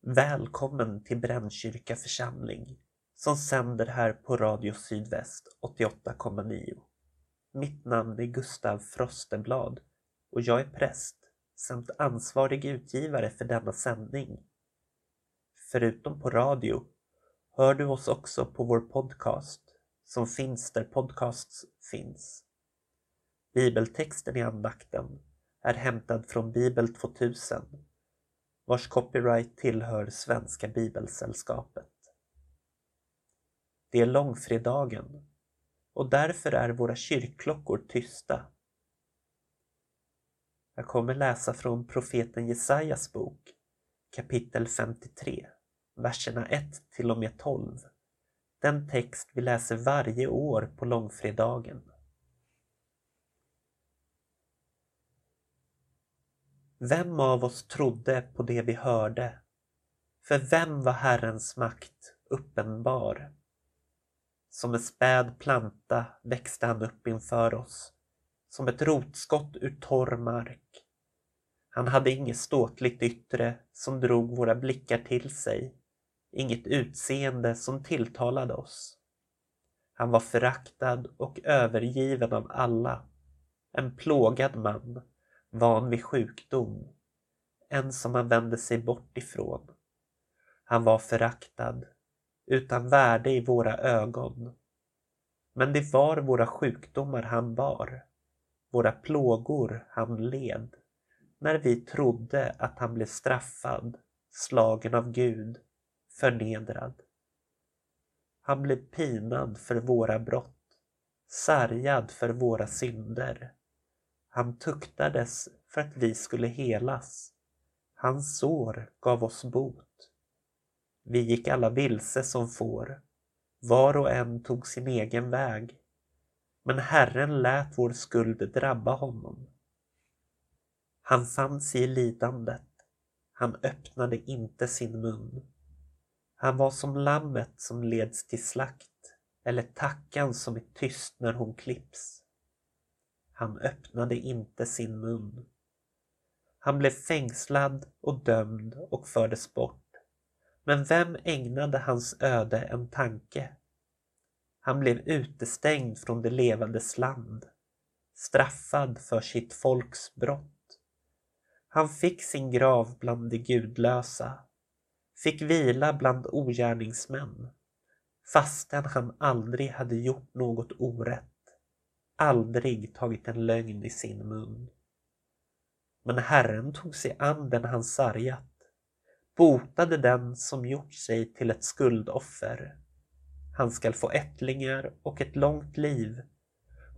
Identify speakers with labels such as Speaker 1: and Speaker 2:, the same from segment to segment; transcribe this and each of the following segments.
Speaker 1: Välkommen till Brännkyrka församling som sänder här på Radio Sydväst 88,9. Mitt namn är Gustav Frosteblad och jag är präst samt ansvarig utgivare för denna sändning. Förutom på radio hör du oss också på vår podcast som finns där podcasts finns. Bibeltexten i andakten är hämtad från Bibel 2000 vars copyright tillhör Svenska Bibelsällskapet. Det är långfredagen och därför är våra kyrkklockor tysta. Jag kommer läsa från profeten Jesajas bok kapitel 53, verserna 1 till och med 12. Den text vi läser varje år på långfredagen. Vem av oss trodde på det vi hörde? För vem var Herrens makt uppenbar? Som en späd planta växte han upp inför oss, som ett rotskott ur torr mark. Han hade inget ståtligt yttre som drog våra blickar till sig, inget utseende som tilltalade oss. Han var föraktad och övergiven av alla, en plågad man van vid sjukdom, en som han vände sig bort ifrån. Han var föraktad, utan värde i våra ögon. Men det var våra sjukdomar han bar, våra plågor han led, när vi trodde att han blev straffad, slagen av Gud, förnedrad. Han blev pinad för våra brott, sargad för våra synder. Han tuktades för att vi skulle helas. Hans sår gav oss bot. Vi gick alla vilse som får. Var och en tog sin egen väg. Men Herren lät vår skuld drabba honom. Han fann sig i lidandet. Han öppnade inte sin mun. Han var som lammet som leds till slakt eller tackan som är tyst när hon klipps. Han öppnade inte sin mun. Han blev fängslad och dömd och fördes bort. Men vem ägnade hans öde en tanke? Han blev utestängd från det levandes land, straffad för sitt folks brott. Han fick sin grav bland de gudlösa, fick vila bland ogärningsmän, fastän han aldrig hade gjort något orätt aldrig tagit en lögn i sin mun. Men Herren tog sig an den han sargat, botade den som gjort sig till ett skuldoffer. Han skall få ättlingar och ett långt liv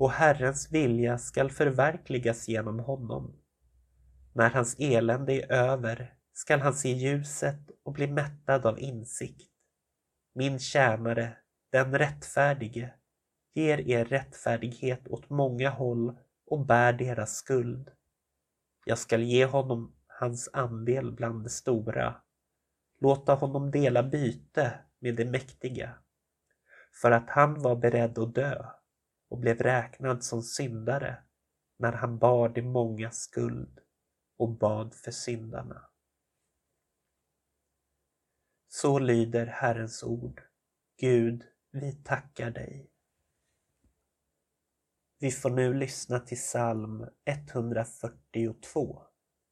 Speaker 1: och Herrens vilja skall förverkligas genom honom. När hans elände är över skall han se ljuset och bli mättad av insikt. Min tjänare, den rättfärdige, ger er rättfärdighet åt många håll och bär deras skuld. Jag skall ge honom hans andel bland de stora, låta honom dela byte med de mäktiga, för att han var beredd att dö och blev räknad som syndare när han bar de många skuld och bad för syndarna. Så lyder Herrens ord. Gud, vi tackar dig. Vi får nu lyssna till psalm 142.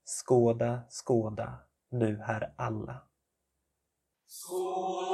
Speaker 1: Skåda, skåda, nu här alla.
Speaker 2: Skåda,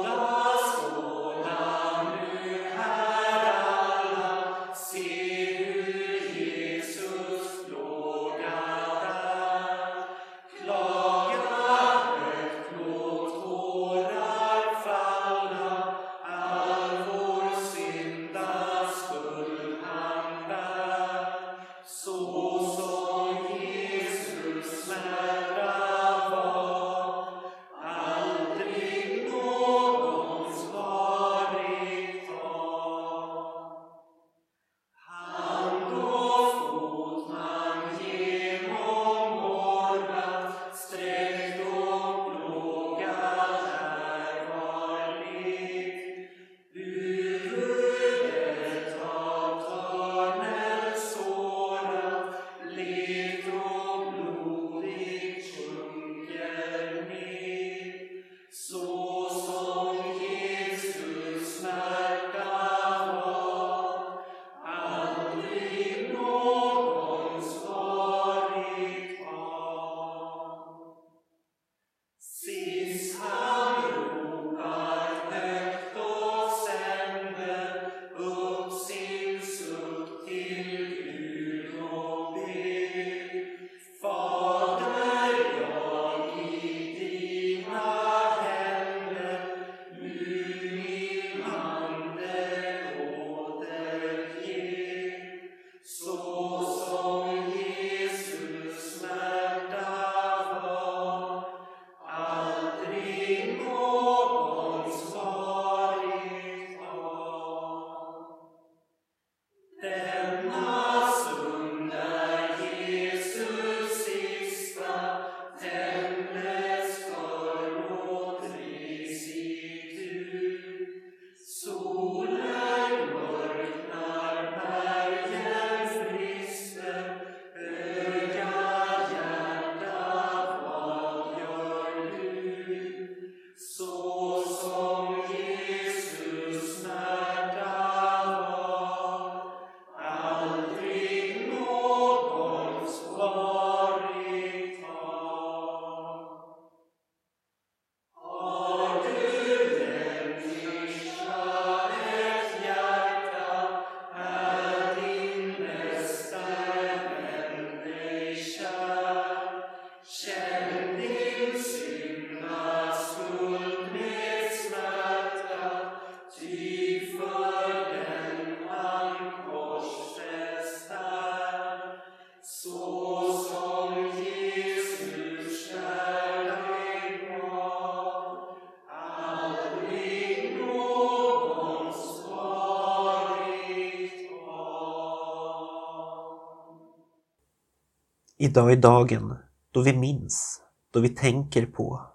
Speaker 1: Idag är dagen då vi minns, då vi tänker på,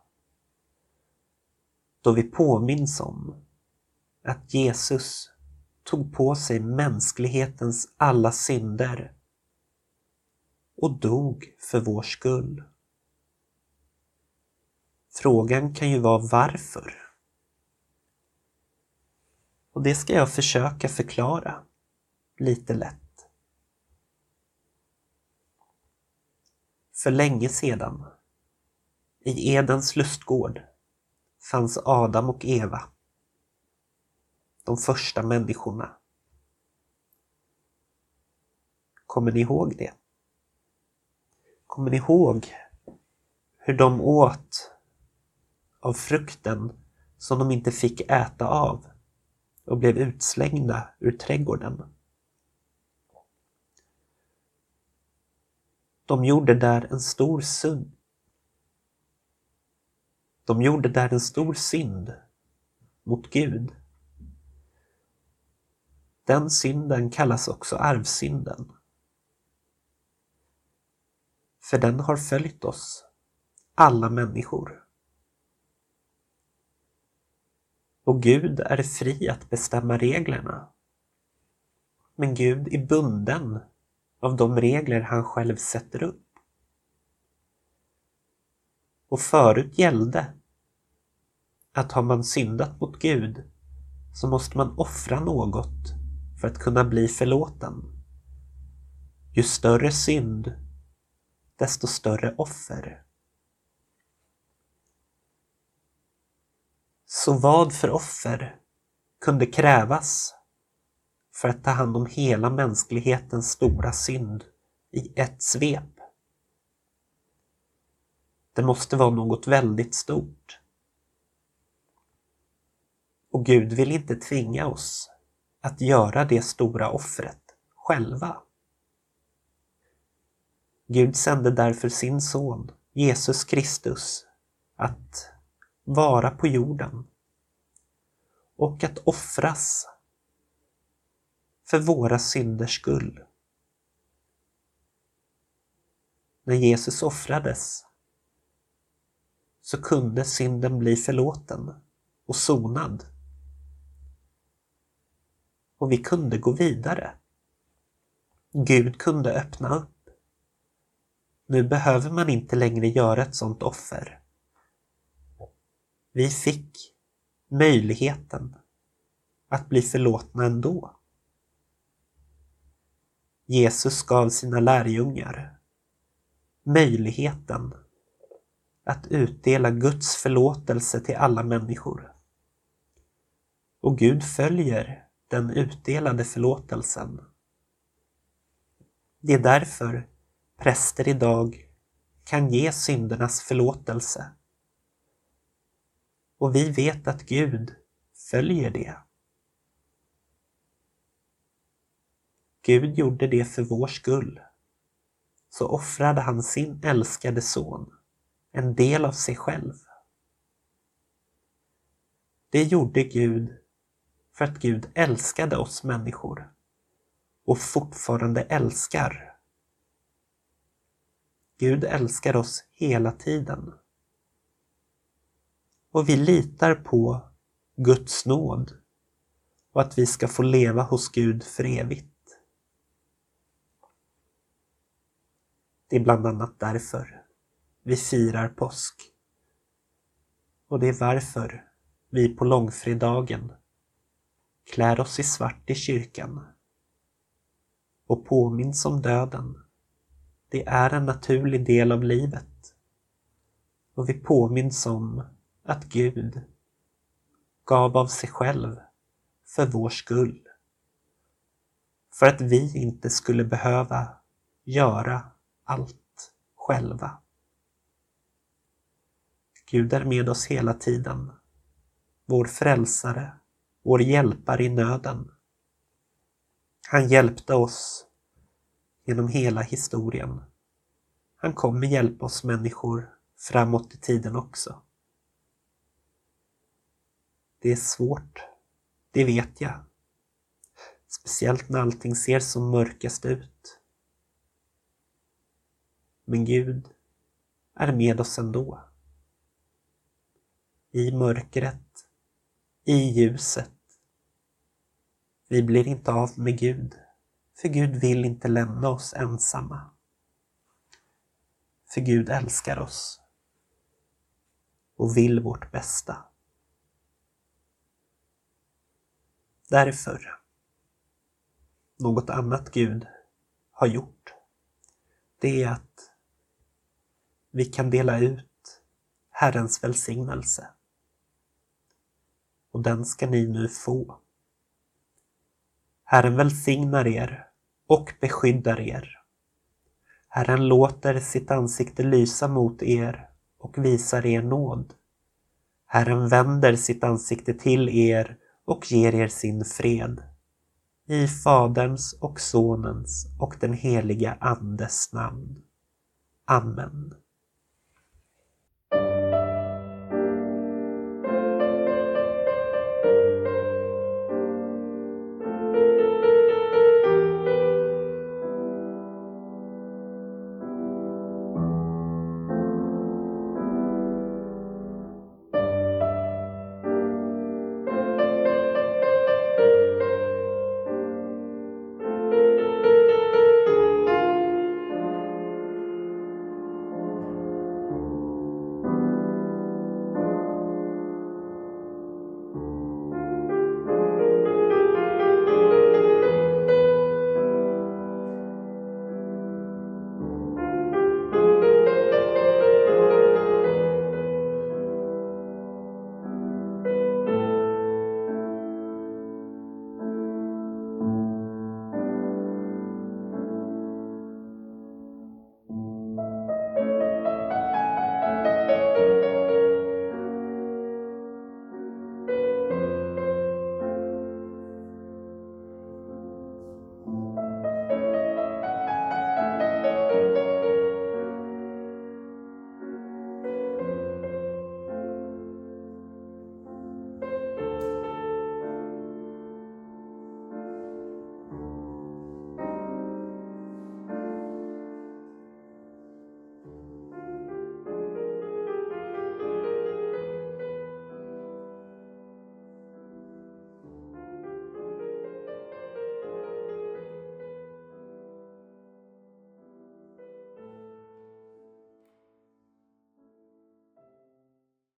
Speaker 1: då vi påminns om att Jesus tog på sig mänsklighetens alla synder och dog för vår skull. Frågan kan ju vara varför. Och det ska jag försöka förklara lite lätt. För länge sedan, i Edens lustgård, fanns Adam och Eva. De första människorna. Kommer ni ihåg det? Kommer ni ihåg hur de åt av frukten som de inte fick äta av och blev utslängda ur trädgården? De gjorde där en stor synd. De gjorde där en stor synd mot Gud. Den synden kallas också arvsynden. För den har följt oss, alla människor. Och Gud är fri att bestämma reglerna. Men Gud är bunden av de regler han själv sätter upp. Och förut gällde att har man syndat mot Gud så måste man offra något för att kunna bli förlåten. Ju större synd, desto större offer. Så vad för offer kunde krävas för att ta hand om hela mänsklighetens stora synd i ett svep? Det måste vara något väldigt stort. Och Gud vill inte tvinga oss att göra det stora offret själva. Gud sände därför sin son, Jesus Kristus, att vara på jorden och att offras för våra synders skull. När Jesus offrades så kunde synden bli förlåten och sonad. Och vi kunde gå vidare. Gud kunde öppna upp nu behöver man inte längre göra ett sådant offer. Vi fick möjligheten att bli förlåtna ändå. Jesus gav sina lärjungar möjligheten att utdela Guds förlåtelse till alla människor. Och Gud följer den utdelade förlåtelsen. Det är därför präster idag kan ge syndernas förlåtelse. Och vi vet att Gud följer det. Gud gjorde det för vår skull. Så offrade han sin älskade son, en del av sig själv. Det gjorde Gud för att Gud älskade oss människor och fortfarande älskar Gud älskar oss hela tiden. Och vi litar på Guds nåd och att vi ska få leva hos Gud för evigt. Det är bland annat därför vi firar påsk. Och det är varför vi på långfredagen klär oss i svart i kyrkan och påminns om döden det är en naturlig del av livet. Och vi påminns om att Gud gav av sig själv för vår skull. För att vi inte skulle behöva göra allt själva. Gud är med oss hela tiden. Vår frälsare, vår hjälpare i nöden. Han hjälpte oss genom hela historien. Han kommer hjälpa oss människor framåt i tiden också. Det är svårt, det vet jag. Speciellt när allting ser som mörkast ut. Men Gud är med oss ändå. I mörkret, i ljuset. Vi blir inte av med Gud, för Gud vill inte lämna oss ensamma. För Gud älskar oss och vill vårt bästa. Därför, något annat Gud har gjort, det är att vi kan dela ut Herrens välsignelse. Och den ska ni nu få. Herren välsignar er och beskyddar er. Herren låter sitt ansikte lysa mot er och visar er nåd. Herren vänder sitt ansikte till er och ger er sin fred. I Faderns och Sonens och den heliga Andes namn. Amen.